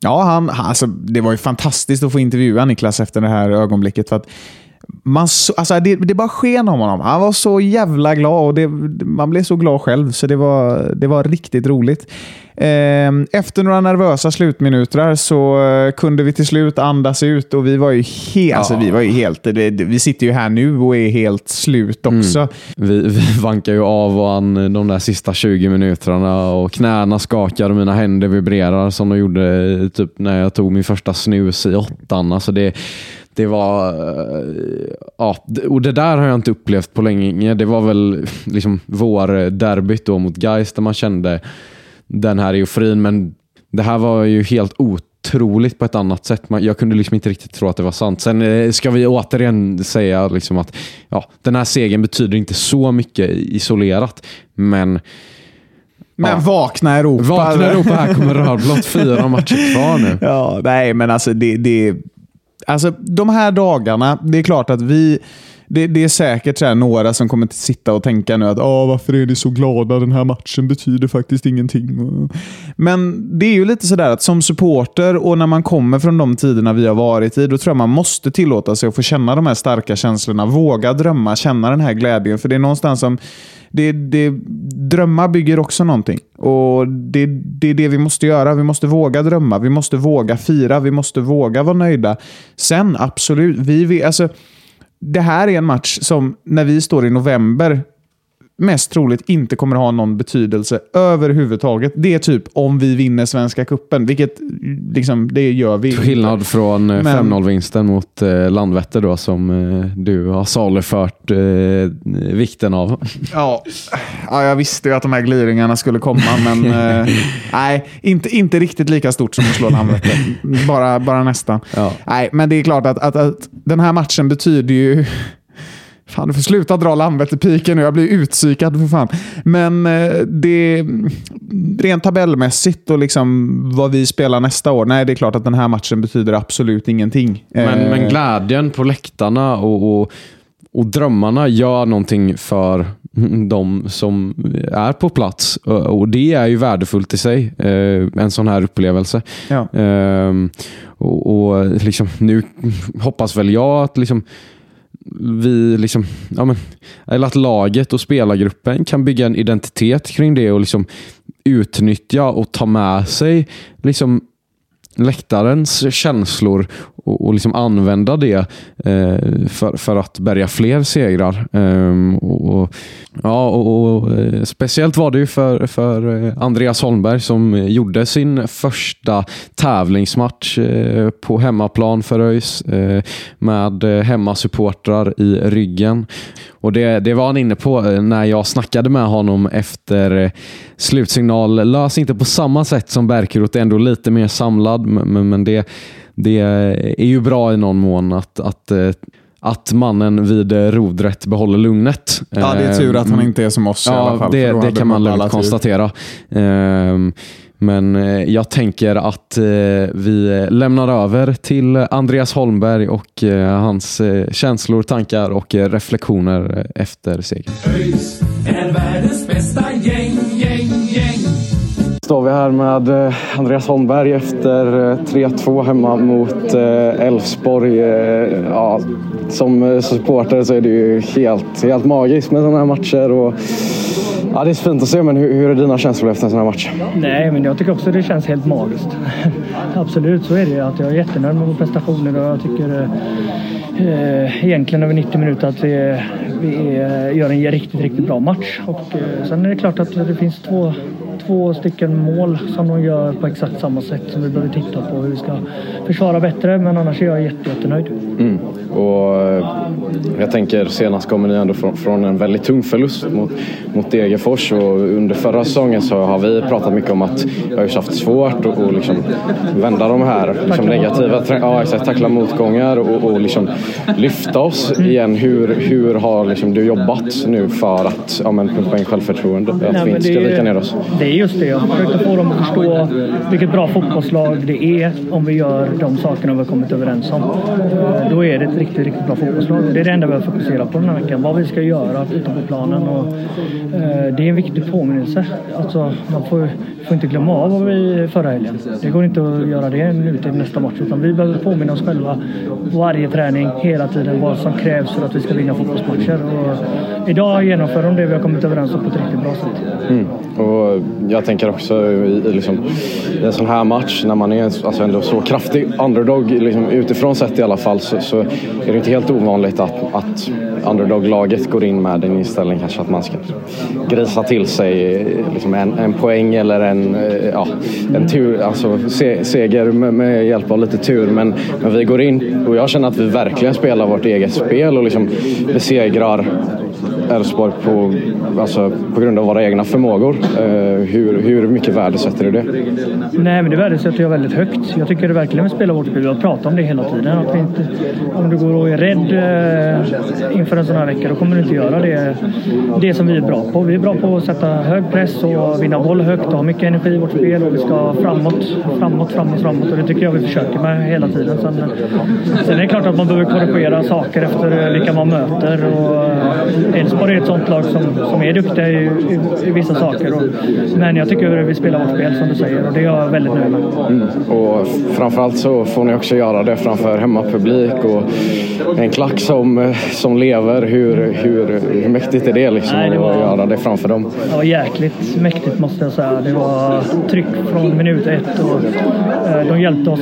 Ja, han, alltså, det var ju fantastiskt att få intervjua Niklas efter det här ögonblicket. För att man så, alltså det, det bara sken om honom. Han var så jävla glad och det, man blev så glad själv, så det var, det var riktigt roligt. Ehm, efter några nervösa slutminuter så eh, kunde vi till slut andas ut och vi var ju, he ja. alltså, vi var ju helt... Vi sitter ju här nu och är helt slut mm. också. Mm. Vi, vi vankar ju av och an de där sista 20 minuterna och knäna skakar och mina händer vibrerar som de gjorde typ när jag tog min första snus i åttan. Alltså det, det var... Eh, ja, och det där har jag inte upplevt på länge. Det var väl liksom vår derbyt då mot Geist där man kände den här euforin. Men det här var ju helt otroligt på ett annat sätt. Jag kunde liksom inte riktigt tro att det var sant. Sen eh, ska vi återigen säga liksom att ja, den här segern betyder inte så mycket isolerat. Men men ja. vakna Europa. Vakna Europa, här kommer rödblått. Fyra matcher kvar nu. Ja, nej, men alltså det, det, Alltså de här dagarna, det är klart att vi... Det, det är säkert så några som kommer att sitta och tänka nu att Åh, varför är ni så glada? Den här matchen betyder faktiskt ingenting. Men det är ju lite sådär att som supporter och när man kommer från de tiderna vi har varit i, då tror jag man måste tillåta sig att få känna de här starka känslorna. Våga drömma, känna den här glädjen. För det är någonstans som det, det, drömmar bygger också någonting. Och det, det är det vi måste göra. Vi måste våga drömma, vi måste våga fira, vi måste våga vara nöjda. Sen absolut, vi, vi, alltså, det här är en match som när vi står i november mest troligt inte kommer ha någon betydelse överhuvudtaget. Det är typ om vi vinner Svenska Kuppen, vilket liksom, det gör vi. Skillnad från 5-0-vinsten eh, mot eh, Landvetter då, som eh, du har salufört eh, vikten av. Ja, ja, jag visste ju att de här gliringarna skulle komma, men eh, nej, inte, inte riktigt lika stort som att slå Landvetter. Bara, bara nästan. Ja. Nej, men det är klart att, att, att den här matchen betyder ju Fan, du får sluta dra Landvetter-piken nu. Jag blir utpsykad för fan. Men eh, det, rent tabellmässigt och liksom vad vi spelar nästa år. Nej, det är klart att den här matchen betyder absolut ingenting. Men, eh, men glädjen på läktarna och, och och drömmarna gör någonting för de som är på plats. Och Det är ju värdefullt i sig, eh, en sån här upplevelse. Ja. Och, och liksom, Nu hoppas väl jag att liksom, vi, liksom, ja men, eller att laget och spelargruppen kan bygga en identitet kring det och liksom utnyttja och ta med sig liksom, läktarens känslor och, och liksom använda det eh, för, för att bärga fler segrar. Ehm, och, och, ja, och, och, eh, Speciellt var det ju för, för eh, Andreas Holmberg som gjorde sin första tävlingsmatch eh, på hemmaplan för ÖIS eh, med eh, hemmasupportrar i ryggen. Och det, det var han inne på eh, när jag snackade med honom efter eh, slutsignal. Lös inte på samma sätt som Bärkeroth, ändå lite mer samlad, men, men det, det är ju bra i någon mån att, att eh, att mannen vid rodret behåller lugnet. Ja, det är tur att han inte är som oss ja, i alla fall. Det, det kan man lugnt tid. konstatera. Ehm, Men eh, jag tänker att eh, vi lämnar över till Andreas Holmberg och eh, hans eh, känslor, tankar och eh, reflektioner eh, efter segern. ÖIS är världens bästa gäng, gäng, gäng. Står vi här med eh, Andreas Holmberg efter eh, 3-2 hemma mot eh, Elfsborg. Ja, som supporter så är det ju helt, helt magiskt med sådana här matcher. Och, ja, det är så fint att se, men hur, hur är dina känslor efter en sån här match? Nej, men jag tycker också det känns helt magiskt. Absolut, så är det. Att jag är jättenöjd med våra prestationer och jag tycker eh, egentligen över 90 minuter att vi, vi gör en riktigt, riktigt bra match. Och eh, sen är det klart att det finns två, två stycken mål som de gör på exakt samma sätt som vi behöver titta på hur vi ska försvara bättre. Men annars är jag jätte, jättenöjd. Mm. Och eh, jag tänker senast kommer ni ändå från, från en väldigt tung förlust mot, mot Degerfors och under förra säsongen så har vi pratat mycket om att jag har haft svårt att och liksom vända de här liksom negativa, ja, exakt, tackla motgångar och, och liksom lyfta oss igen. Hur, hur har liksom du jobbat nu för att ja, men, pumpa in självförtroende? Att Nej, vi inte ska vika ner oss? Det just det. Jag försöker få dem att förstå vilket bra fotbollslag det är om vi gör de sakerna vi har kommit överens om. Eh, då är det ett riktigt, riktigt bra fotbollslag. Det är det enda vi har fokuserat på den här veckan. Vad vi ska göra utanför planen. Och, eh, det är en viktig påminnelse. Alltså, man får, får inte glömma av vad vi förra helgen. Det går inte att göra det nu till nästa match. Utan vi behöver påminna oss själva varje träning, hela tiden, vad som krävs för att vi ska vinna fotbollsmatcher. Och idag genomför de det vi har kommit överens om på ett riktigt bra sätt. Mm. Och jag tänker också i, i liksom, i en sån här match när man är en, alltså ändå så kraftig underdog liksom, utifrån sett i alla fall så, så är det inte helt ovanligt att, att underdog-laget går in med en inställning kanske att man ska grisa till sig liksom en, en poäng eller en, en, eh, ja, en tur, alltså se, seger med, med hjälp av lite tur. Men, men vi går in och jag känner att vi verkligen spelar vårt eget spel och liksom besegrar Elfsborg på, alltså, på grund av våra egna förmågor. Eh, hur, hur mycket värde sätter du det? Nej, men det värdesätter jag väldigt högt. Jag tycker det verkligen vi spelar vårt spel. Vi har pratat om det hela tiden. Att vi inte, om du går och är rädd eh, inför en sån här vecka, då kommer du inte göra det, det som vi är bra på. Vi är bra på att sätta hög press och vinna boll högt och ha mycket energi i vårt spel och vi ska framåt, framåt, framåt, framåt. Och det tycker jag vi försöker med hela tiden. Sen, sen är det klart att man behöver korrigera saker efter vilka man möter. Och eh, Elfsborg är ett sånt lag som, som är duktiga i, i, i vissa saker. Och, men jag tycker vi spelar vårt spel som du säger och det är jag väldigt nöjd med. Mm. Och framförallt så får ni också göra det framför hemmapublik och en klack som, som lever. Hur, hur, hur mäktigt är det liksom Nej, det var- att göra det framför dem? Det var jäkligt mäktigt måste jag säga. Det var tryck från minut ett och eh, de hjälpte oss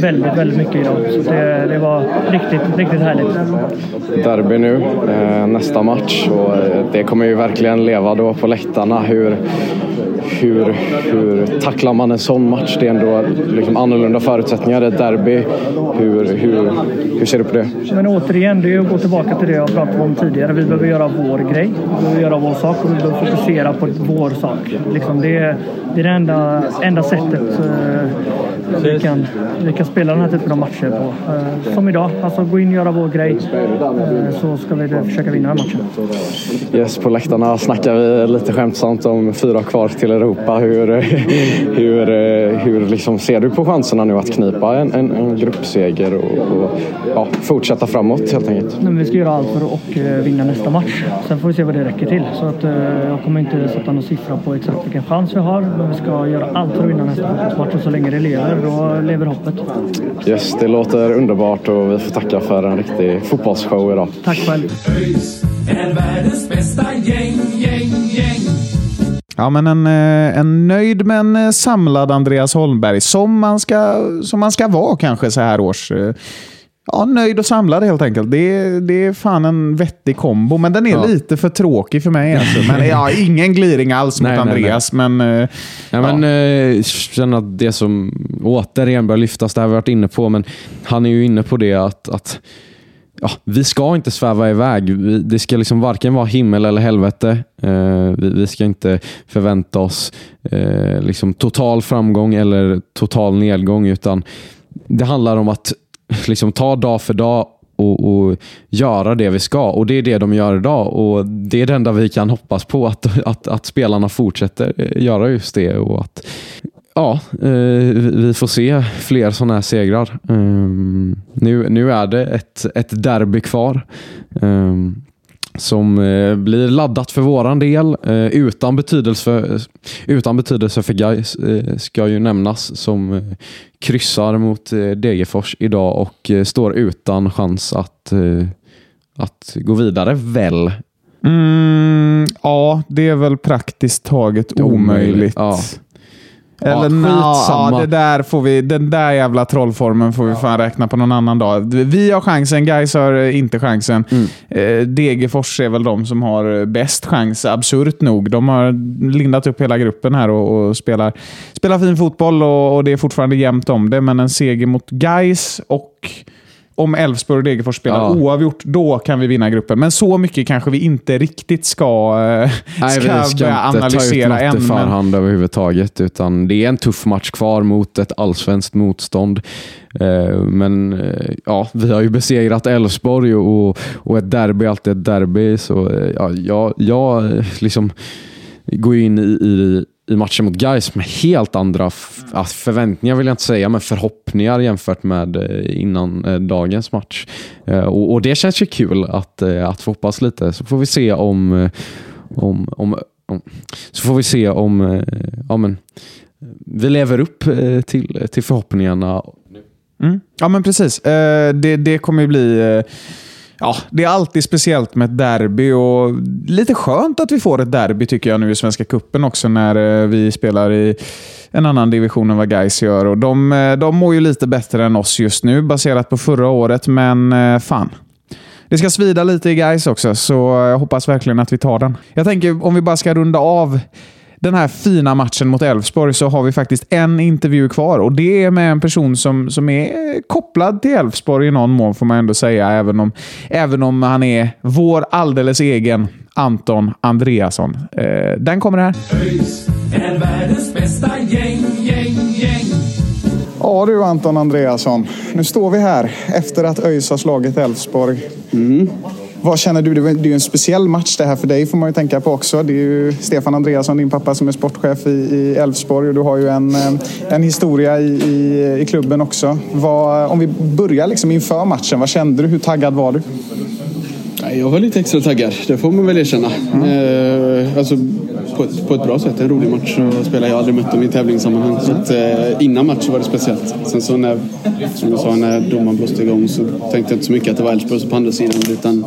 väldigt, väldigt mycket idag. Så det, det var riktigt, riktigt härligt. Derby nu, eh, nästa match och eh, det kommer ju verkligen leva då på läktarna. Hur, hur, hur tacklar man en sån match? Det är ändå liksom annorlunda förutsättningar. Ett derby. Hur, hur, hur ser du på det? Men återigen, det är att gå tillbaka till det jag pratade om tidigare. Vi behöver göra vår grej. Vi behöver göra vår sak och vi behöver fokusera på vår sak. Liksom det, är- det är det enda, enda sättet eh, vi, kan, vi kan spela den här typen av matcher på. Eh, som idag. Alltså gå in och göra vår grej. Eh, så ska vi försöka vinna den här matchen. Yes, på läktarna snackar vi lite skämtsamt om fyra kvar till Europa. Hur, hur, hur liksom ser du på chanserna nu att knipa en, en, en gruppseger och, och ja, fortsätta framåt helt enkelt? Men vi ska göra allt för att eh, vinna nästa match. Sen får vi se vad det räcker till. Så att, eh, jag kommer inte sätta någon siffra på exakt vilken chans vi har. Men vi ska göra allt för att vinna nästa fotbollsmatch. Och så länge det lever, då lever hoppet. Yes, det låter underbart och vi får tacka för en riktig fotbollsshow idag. Tack själv. ÖIS är världens bästa gäng, gäng, gäng. Ja, men en, eh, en nöjd men eh, samlad Andreas Holmberg, som man ska, som man ska vara kanske så här års. Eh, Ja, nöjd och samlad helt enkelt. Det det är fan en vettig kombo, men den är ja. lite för tråkig för mig. Alltså. Men ja, ingen gliring alls mot nej, Andreas, nej, nej. men... ja, men eh, känner att det som återigen bör lyftas, det har vi varit inne på, men han är ju inne på det att, att ja, vi ska inte sväva iväg. Det ska liksom varken vara himmel eller helvete. Eh, vi, ska inte förvänta oss eh, liksom total framgång eller total nedgång, utan det handlar om att liksom ta dag för dag och, och, göra det vi ska. Och Det är det de gör idag och det är det enda vi kan hoppas på, att, att, att spelarna fortsätter eh, göra just det. och att Ja, eh, vi får se fler sådana här segrar. Um, nu, nu är det ett, ett derby kvar. Um, som eh, blir laddat för våran del. Eh, utan, betydelse, utan betydelse för Gais eh, ska ju nämnas som kryssar mot Degerfors idag och står utan chans att, att gå vidare, väl? Mm, ja, det är väl praktiskt taget omöjligt. omöjligt. Ja. Eller ja, ja, det där får vi, den där jävla trollformen får vi fan räkna på någon annan dag. Vi har chansen, Gais har inte chansen. Mm. Eh, Degerfors är väl de som har bäst chans, absurt nog. De har lindat upp hela gruppen här och, och spelar, spelar fin fotboll och, och, det är fortfarande jämnt om det. Men en seger mot Gais och om Elfsborg och Degerfors spelar ja. oavgjort, då kan vi vinna gruppen. Men så mycket kanske vi inte riktigt ska, eh, Nej, ska, vi ska analysera än. inte ta ut något i förhand men... överhuvudtaget, utan det är en tuff match kvar mot ett allsvenskt motstånd. Eh, men eh, ja, vi har ju besegrat Elfsborg och, och ett derby alltid ett derby. Så ja, jag, jag liksom går in i, i i matchen mot Gais med helt andra alltså, förväntningar vill jag inte säga, men förhoppningar jämfört med eh, innan eh, dagens match. Eh, och, och det känns ju kul att, eh, att få hoppas lite, så får vi se om, eh, om, om, om så får vi se om ja, men, vi lever upp till, till förhoppningarna. Mm. Ja, men precis. Det, det kommer ju bli Ja, det är alltid speciellt med ett derby och lite skönt att vi får ett derby tycker jag nu i Svenska Kuppen också när eh, vi spelar i en annan division än vad Gais gör. Och de, eh, de mår ju lite bättre än oss just nu baserat på förra året, men eh, fan. Det ska svida lite i Gais också, så jag hoppas verkligen att vi tar den. Jag tänker om vi bara ska runda av den här fina matchen mot Elfsborg så har vi faktiskt en intervju kvar och det är med en person som, som är kopplad till Elfsborg i någon mån får man ändå säga, även om, även om han är vår alldeles egen Anton Andreasson. Eh, den kommer här. ÖIS är världens bästa gäng, gäng, gäng. Ja du Anton Andreasson, nu står vi här efter att ÖIS har slagit Elfsborg. Mm. Vad känner du? Det är ju en speciell match det här för dig får man ju tänka på också. Det är ju Stefan Andreasson, din pappa, som är sportchef i Elfsborg och du har ju en, eh, en historia i, i, i klubben också. Vad, om vi börjar liksom inför matchen, vad kände du? Hur taggad var du? Jag var lite extra taggad, det får man väl erkänna. Mm. Eh, alltså, på, på, ett bra sätt. En rolig match att spela. Jag har aldrig mött dem i tävlingssammanhang. Så att, eh, innan matchen var det speciellt. Sen så när, som jag sa, när domaren blåste igång så tänkte jag inte så mycket att det var Elfsborg på andra sidan. Utan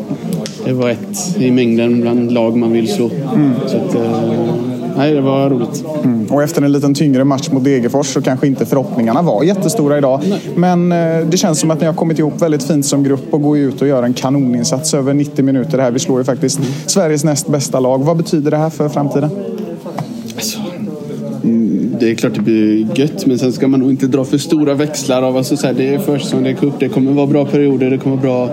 det var ett i mängden bland lag man vill slå. Mm. Så att, eh, nej, det var roligt. Mm. Och efter en liten tyngre match mot Degerfors så kanske inte förhoppningarna var jättestora idag. Nej. Men eh, det känns som att ni har kommit ihop väldigt fint som grupp och går ut och gör en kanoninsats över 90 minuter här. Vi slår ju faktiskt mm. Sveriges näst bästa lag. Vad betyder det här för framtiden? Alltså, mm, det är klart det blir gött, men sen ska man nog inte dra för stora växlar av alltså, så här, det är försäsong, det är cup, det kommer vara bra perioder, det kommer vara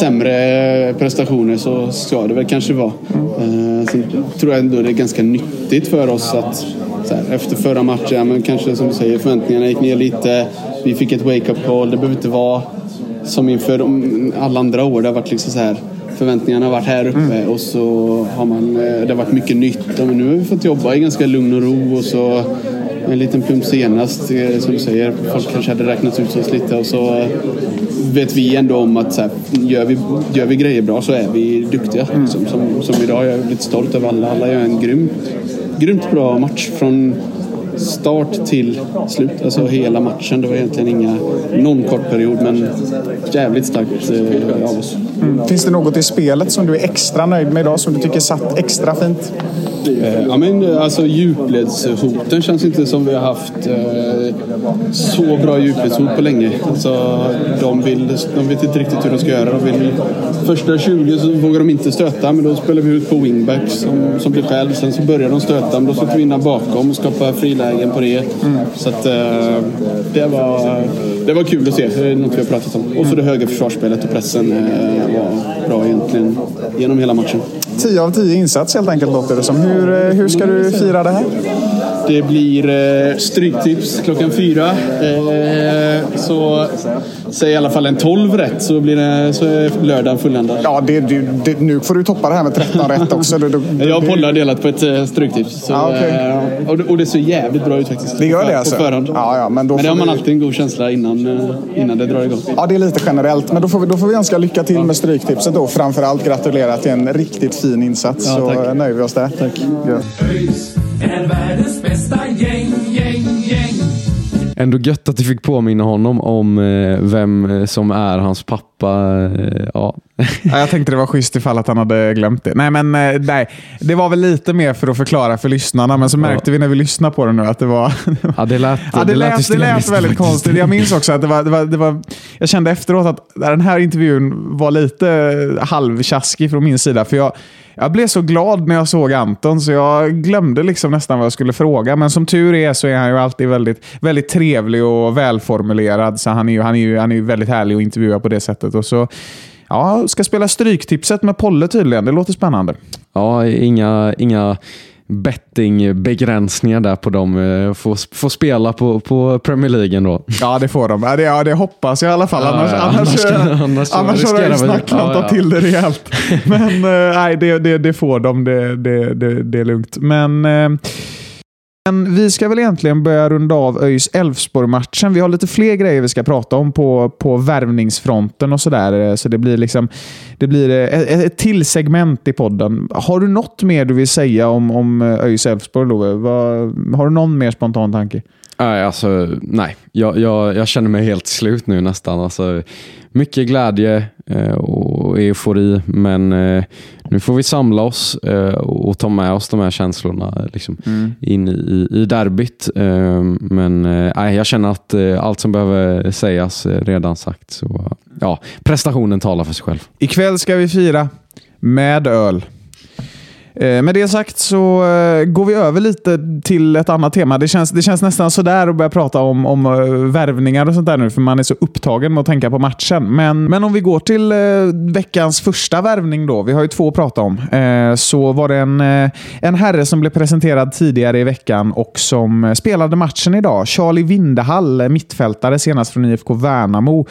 sämre prestationer så ska det väl kanske vara. Mm. Sen tror jag ändå det är ganska nyttigt för oss att här, efter förra matchen, men kanske som du säger, förväntningarna gick ner lite. Vi fick ett wake-up call. Det behöver inte vara som inför alla andra år. Det har varit liksom så här förväntningarna har varit här uppe Mm. och så har man, eh, det har varit mycket nytt. Och nu har vi fått jobba i ganska lugn och ro och så en liten plump senast, eh, som du säger. Folk kanske hade räknat ut oss lite och så eh, vet vi ändå om att så här, gör, vi, gör vi grejer bra så är vi duktiga. Mm. Liksom. Som, som idag, jag är lite stolt över alla. Alla gör en grymt, grymt bra match från start till slut. Alltså hela matchen. Det var egentligen inga, någon kort period men jävligt starkt eh, av oss. Finns det något i spelet som du är extra nöjd med idag, som du tycker satt extra fint? Eh, Ja, men, eh, alltså, djupledshoten känns inte som vi har haft eh, så bra djupledshot på länge. Alltså, de, vill, de vet inte riktigt hur de ska göra. De vill, första 20 så vågar de inte stöta, men då spelar vi ut på wingback som, som blir själv. Sen så börjar de stöta, men då sätter vi in bakom och skapar frilägen på det. Så att, eh, det, var, det var kul att se. Det är något vi har pratat om. Och så det höga försvarsspelet och pressen eh, var bra egentligen genom hela matchen. 10 av 10 insats helt enkelt låter det som. Hur, eh, hur ska du fira det här? Det blir eh, stryktips klockan fyra. Eh, så säg i alla fall en 12 rätt så, blir det, så är lördagen fulländad. Ja, det, det, det, nu får du toppa det här med 13 rätt också. Det, det, Jag och Polle har delat på ett eh, stryktips. Så, Ja, okej. eh, och, det, och det ser jävligt bra ut faktiskt. Det gör det På alltså? förhand. Ja, ja, men då Men det har man vi- alltid en god känsla innan, eh, innan det drar igång. Ja, det är lite generellt. Men då får vi, då får vi önska lycka till med Stryktipset då. Framförallt gratulera till en riktigt fin insats. Ja, så tack. eh, nöjer vi oss där. Tack. ÖIS är världens bästa gäng, gäng, gäng. Ändå gött att du fick påminna honom om eh, vem eh, som är hans pappa. eh, Ja. Ja, jag tänkte det var schysst ifall att han hade glömt det. Nej, men nej. Det var väl lite mer för att förklara för lyssnarna, men så märkte vi när vi lyssnade på det nu att det var... Ja, det lät, Ja, det, lät, det lät väldigt konstigt. Jag minns också att det var, det var, det var... Jag kände efteråt att den här intervjun var lite halvtjaskig från min sida. För jag, jag blev så glad när jag såg Anton så jag glömde liksom nästan vad jag skulle fråga. Men som tur är så är han ju alltid väldigt, väldigt trevlig och välformulerad. Så han är ju, han är ju, han är ju väldigt härlig att intervjua på det sättet. Och så, ja, ska spela Stryktipset med Polle tydligen. Det låter spännande. Ja, inga, inga bettingbegränsningar där på dem. Eh, Får, får spela på, på Premier League ändå. Ja, det får de. Ja, det, ja, det hoppas jag i alla fall. Ja, annars, ja, annars, annars annars, annars har jag vi- snacklat ja, till det rejält. Men eh, nej, det, det, det får de. Det, det, det, det är lugnt. Men, eh, men vi ska väl egentligen börja runda av ÖIS Elfsborg-matchen. Vi har lite fler grejer vi ska prata om på, på värvningsfronten och sådär. Eh, så det blir, liksom, det blir eh, ett, ett till segment i podden. Har du något mer du vill säga om, om eh, ÖIS Elfsborg, Love? Har du någon mer spontan tanke? Nej, alltså, nej. Jag, jag, jag känner mig helt slut nu nästan. Alltså, mycket glädje och eufori, men nu får vi samla oss eh, och ta med oss de här känslorna liksom, in i, i derbyt. Eh, men eh, jag känner att eh, allt som behöver sägas redan sagt. Så, ja, prestationen talar för sig själv. Ikväll ska vi fira med öl. Eh, med det sagt så eh, går vi över lite till ett annat tema. Det känns, det känns nästan sådär att börja prata om, om eh, värvningar och sånt där nu, för man är så upptagen med att tänka på matchen. Men, men om vi går till veckans första värvning då, vi har ju två att prata om, så var det en, en herre som blev presenterad tidigare i veckan och som spelade matchen idag. Charlie Vindehall, mittfältare senast från IFK Värnamo.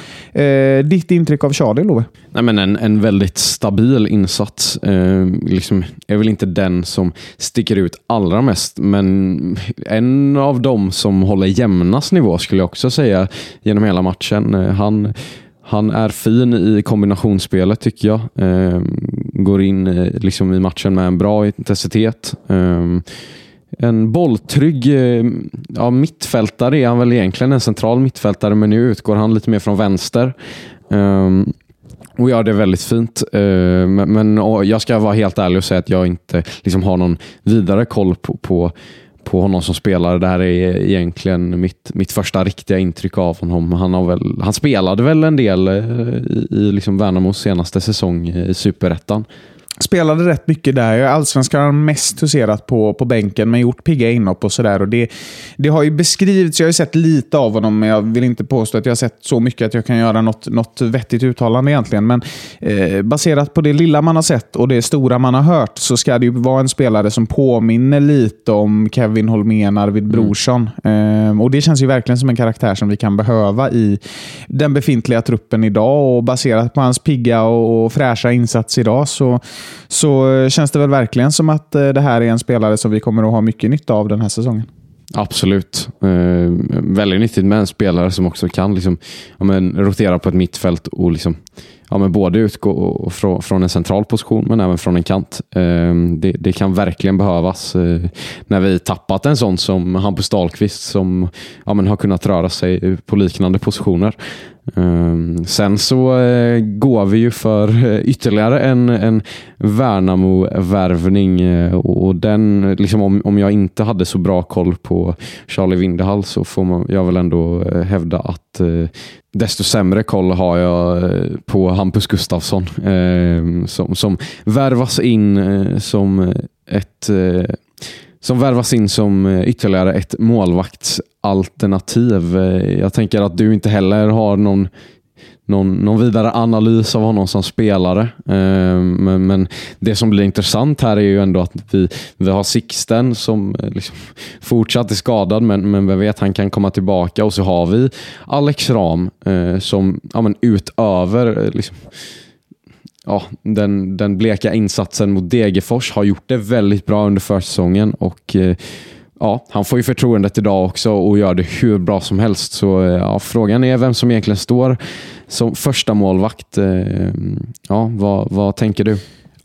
Ditt intryck av Charlie, Love? Nej, men en, en väldigt stabil insats. Eh, liksom, jag vill inte inte den som sticker ut allra mest, men en av dem som håller jämnast nivå skulle jag också säga genom hela matchen. Eh, han, han är fin i kombinationsspelet tycker jag. Ehm, går in eh, liksom i matchen med en bra intensitet. Ehm, en bolltrygg eh, ja, mittfältare är han väl egentligen, en central mittfältare, men nu utgår han lite mer från vänster. Um, och gör det väldigt fint. Eh, men men jag ska vara helt ärlig och säga att jag inte liksom har någon vidare koll på, på, på honom som spelare. Det här är egentligen mitt, mitt första riktiga intryck av honom. Han, har väl, han spelade väl en del eh, i, i liksom Värnamos senaste säsong i Superettan. Spelade rätt mycket där. Allsvenskan har mest huserat på, på bänken, men gjort pigga inhopp och sådär. Det, det har ju beskrivits, jag har ju sett lite av honom, men jag vill inte påstå att jag har sett så mycket att jag kan göra något, något vettigt uttalande egentligen. Men eh, baserat på det lilla man har sett och det stora man har hört så ska det ju vara en spelare som påminner lite om Kevin Holmén, Arvid Mm. Brorsson. Eh, och Det känns ju verkligen som en karaktär som vi kan behöva i den befintliga truppen idag. Och Baserat på hans pigga och, och fräscha insats idag så så eh, känns det väl verkligen som att eh, det här är en spelare som vi kommer att ha mycket nytta av den här säsongen. Absolut. Eh, väldigt nyttigt med en spelare som också kan liksom, ja, men, rotera på ett mittfält och liksom, ja, men både utgå och från, från en central position men även från en kant. Eh, det, det kan verkligen behövas eh, när vi tappat en sån som Hampus Dahlqvist som ja, men, har kunnat röra sig på liknande positioner. Um, sen så uh, går vi ju för uh, ytterligare en, en Värnamo-värvning uh, och, den, liksom om, om jag inte hade så bra koll på Charlie Vindehall så får man, jag väl ändå uh, hävda att uh, desto sämre koll har jag uh, på Hampus Gustafsson uh, som, som värvas in uh, som ett uh, som värvas in som eh, ytterligare ett målvaktsalternativ. Eh, jag tänker att du inte heller har någon, någon, någon vidare analys av honom som spelare. Eh, men, men det som blir intressant här är ju ändå att vi, vi har Sixten som liksom fortsatt är skadad, men, men vem vet, han kan komma tillbaka. Och så har vi Alex Ram som ja, men utöver liksom, ja, den, den bleka insatsen mot Degerfors har gjort det väldigt bra under försäsongen och eh, ja, han får ju förtroendet idag också och gör det hur bra som helst. Så eh, ja, frågan är vem som egentligen står som första målvakt. Eh, ja, vad, vad tänker du?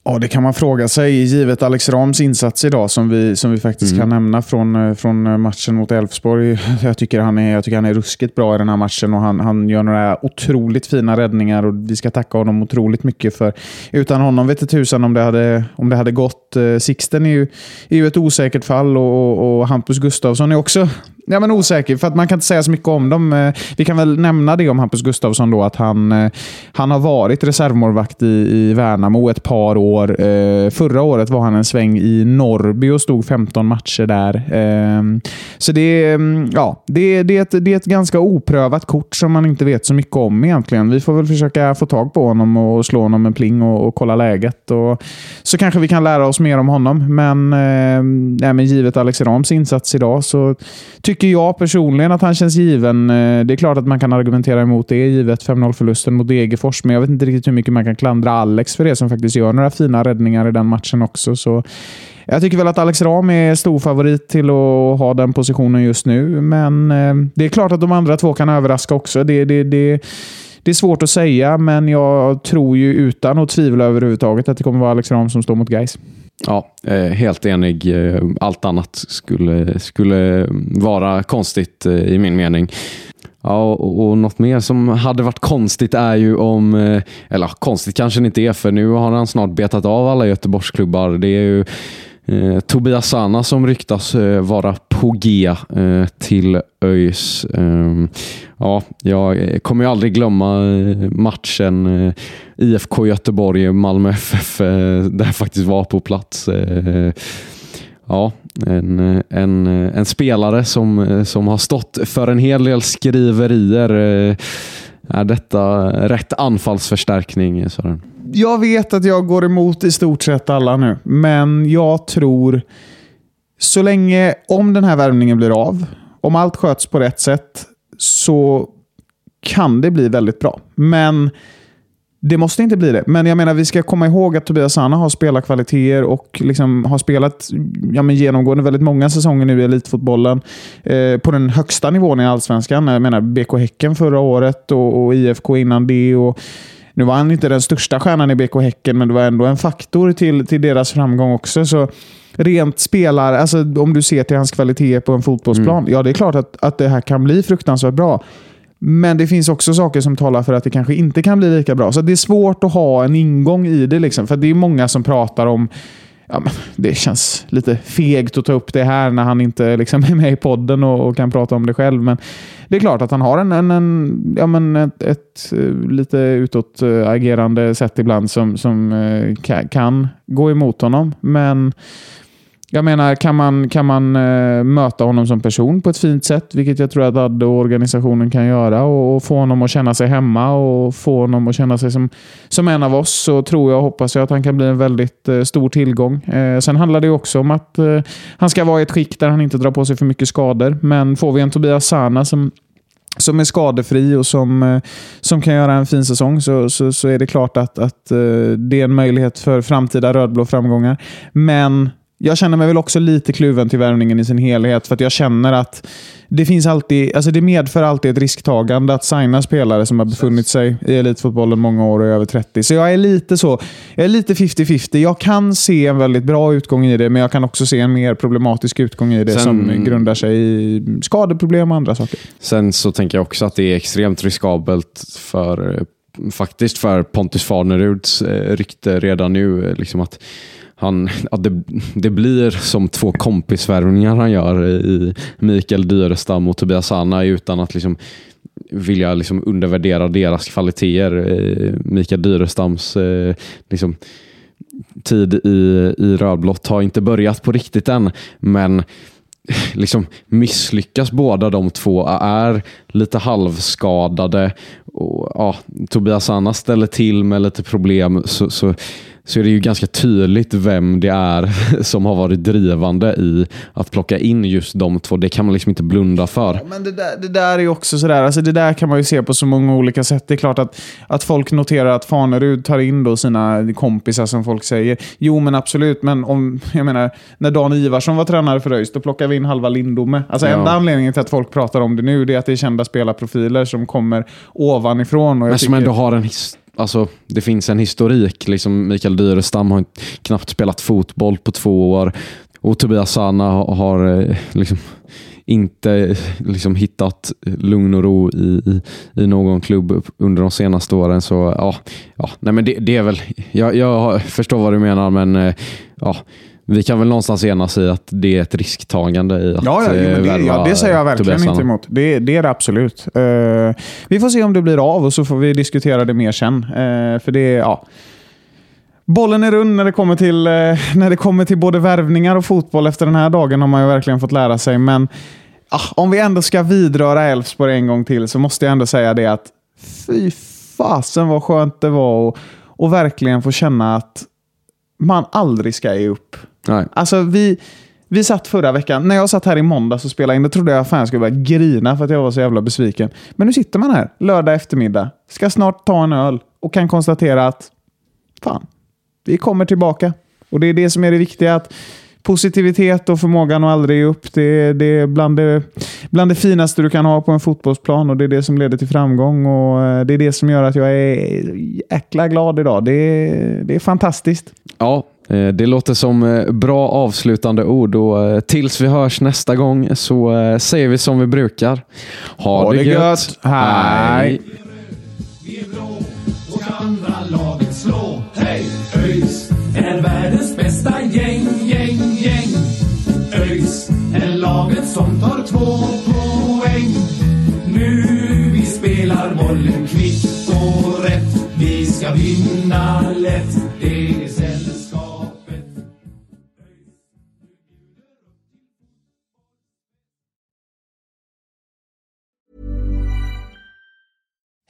Ja, det kan man fråga sig. Givet Alex Rams insats idag, som vi, som vi faktiskt Mm. kan nämna från, eh, från matchen mot Elfsborg. Jag tycker, han är, jag tycker han är ruskigt bra i den här matchen och han, han gör några otroligt fina räddningar och vi ska tacka honom otroligt mycket för. Utan honom vet inte tusan om det hade, om det hade gått. Eh, Sixten är ju, är ju ett osäkert fall och, och, och Hampus Gustafsson är också Ja, men osäker, för att man kan inte säga så mycket om dem. Eh, vi kan väl nämna det om Hampus Gustafsson då, att han, eh, han har varit reservmålvakt i, i Värnamo ett par år. Eh, förra året var han en sväng i Norrby och stod 15 matcher där. Ehm, så det, är, ja, det, det, är ett, det är ett ganska oprövat kort som man inte vet så mycket om egentligen. Vi får väl försöka få tag på honom och slå honom en pling och, och kolla läget. Och, så kanske vi kan lära oss mer om honom. Men, nej, men givet Alex Rams insats idag så tycker jag personligen att han känns given. Eh, det är klart att man kan argumentera emot det, givet 5-0-förlusten mot Degerfors. Men jag vet inte riktigt hur mycket man kan klandra Alex för det, som faktiskt gör några fina räddningar i den matchen också. Så jag tycker väl att Alex Ram är stor favorit till att ha den positionen just nu. Men eh, det är klart att de andra två kan överraska också. Det, det, det, det är svårt att säga, men jag tror ju utan att tvivla överhuvudtaget att det kommer vara Alex Ram som står mot Gais. Ja, eh, helt enig. Eh, allt annat skulle, skulle vara konstigt eh, i min mening. Ja, och, och något mer som hade varit konstigt är ju om, eller konstigt kanske det inte är för nu har han snart betat av alla Göteborgsklubbar. Det är ju eh, Tobias Sana som ryktas eh, vara på G eh, till ÖIS. Eh, ja, jag eh, kommer ju aldrig glömma eh, matchen eh, IFK Göteborg, Malmö FF, eh, där jag faktiskt var på plats. Eh, Ja, en, en, en spelare som, eh, som har stått för en hel del skriverier. Eh, Är detta rätt anfallsförstärkning Sören? Jag vet att jag går emot i stort sett alla nu, men jag tror så länge, om den här värvningen blir av, om allt sköts på rätt sätt, så kan det bli väldigt bra. Men det måste inte bli det. Men jag menar, vi ska komma ihåg att Tobias Sana har spelarkvaliteter och liksom har spelat ja, men genomgående väldigt många säsonger nu i elitfotbollen. Eh, på den högsta nivån i allsvenskan. Jag menar BK Häcken förra året och, och IFK innan det. Och, nu var han inte den största stjärnan i BK Häcken, men det var ändå en faktor till, till deras framgång också. Så rent spelar, alltså om du ser till hans kvalitet på en fotbollsplan, ja det är klart att, att det här kan bli fruktansvärt bra. Men det finns också saker som talar för att det kanske inte kan bli lika bra. Så det är svårt att ha en ingång i det. Liksom, för det är många som pratar om ja, men det känns lite fegt att ta upp det här när han inte liksom är med i podden och, och kan prata om det själv. Men det är klart att han har en, en, en ja, men ett, ett eh, lite utåtagerande sätt ibland som, som eh, kan, kan gå emot honom. Men jag menar, kan man, kan man uh, möta honom som person på ett fint sätt, vilket jag tror att Adde och organisationen kan göra, och, och, få honom att känna sig hemma och få honom att känna sig som, som en av oss, så tror jag och hoppas jag att han kan bli en väldigt uh, stor tillgång. Uh, sen handlar det också om att han ska vara i ett skick där han inte drar på sig för mycket skador. Men får vi en Tobias Sana som som är skadefri och som, som kan göra en fin säsong så, så, så är det klart att, att det är en möjlighet för framtida rödblå framgångar. Men jag känner mig väl också lite kluven till värvningen i sin helhet. För att jag känner att det finns alltid, alltså det medför alltid ett risktagande att signa spelare som har befunnit sig i elitfotbollen många år och är över 30. Så jag är lite så, jag är lite 50-50. Jag kan se en väldigt bra utgång i det, men jag kan också se en mer problematisk utgång i det Sen, som grundar sig i skadeproblem och andra saker. Sen så tänker jag också att det är extremt riskabelt för faktiskt för Pontus Farneruds eh, rykte redan nu. Eh, liksom att han, ja, det, det, blir som två kompisvärvningar han gör i Mikael Dyrestam och Tobias Anna utan att liksom vilja liksom undervärdera deras kvaliteter. Eh, Mikael Dyrestams eh, liksom, tid i, i rödblått har inte börjat på riktigt än, men eh, liksom misslyckas båda de två, är lite halvskadade och ja, Tobias Anna ställer till med lite problem så, så så är det ju ganska tydligt vem det är som har varit drivande i att plocka in just de två. Det kan man liksom inte blunda för. Ja, men det där, det där är också sådär, alltså det där kan man ju se på så många olika sätt. Det är klart att, att folk noterar att Fanerud tar in då sina kompisar som folk säger. Jo, men absolut. Men om, jag menar, när Dan Ivarsson var tränare för ÖIS, då plockade vi in halva Lindome. Alltså ja. enda anledningen till att folk pratar om det nu, det är att det är kända spelarprofiler som kommer ovanifrån. Och men som tycker... ändå har en historia Alltså, det finns en historik. Liksom Mikael Dyrestam har knappt spelat fotboll på två år och Tobias Sana har eh, liksom inte eh, liksom hittat lugn och ro i, i, i, någon klubb under de senaste åren. Så ja, ja nej men det, det är väl, jag, jag förstår vad du menar, men eh, ja, vi kan väl någonstans enas i att det är ett risktagande i att ja, ja, det, ja, det säger jag verkligen inte emot. Det, det, är det absolut. Uh, vi får se om det blir av och så får vi diskutera det mer sen. Uh, för det, ja. Bollen är rund när det, kommer till, uh, när det kommer till både värvningar och fotboll. Efter den här dagen har man ju verkligen fått lära sig. Men om vi ändå ska vidröra Elfsborg en gång till så måste jag ändå säga det att fy fasen vad skönt det var att verkligen få känna att man aldrig ska ge upp. Nej. Alltså vi, vi satt förra veckan, när jag satt här i måndags och spelade in, då trodde jag att jag skulle börja grina för att jag var så jävla besviken. Men nu sitter man här, lördag eftermiddag, ska snart ta en öl och kan konstatera att fan, vi kommer tillbaka. Och det är det som är det viktiga. att Positivitet och förmågan att aldrig ge upp, det, det är bland det, bland det finaste du kan ha på en fotbollsplan och det är det som leder till framgång. och eh, Det är det som gör att jag är jäkla glad idag. Det, det är fantastiskt. Ja, det låter som eh, bra avslutande ord och eh, tills vi hörs nästa gång så säger vi som vi brukar. Ha, ha det, det gött. gött. Hej! Vi är blå och andra laget slå. Hej! ÖIS är världens bästa gäng, gäng, gäng. ÖIS är laget som tar två poäng. Nu vi spelar bollen kvitt och rätt. Vi ska vinna lätt. Det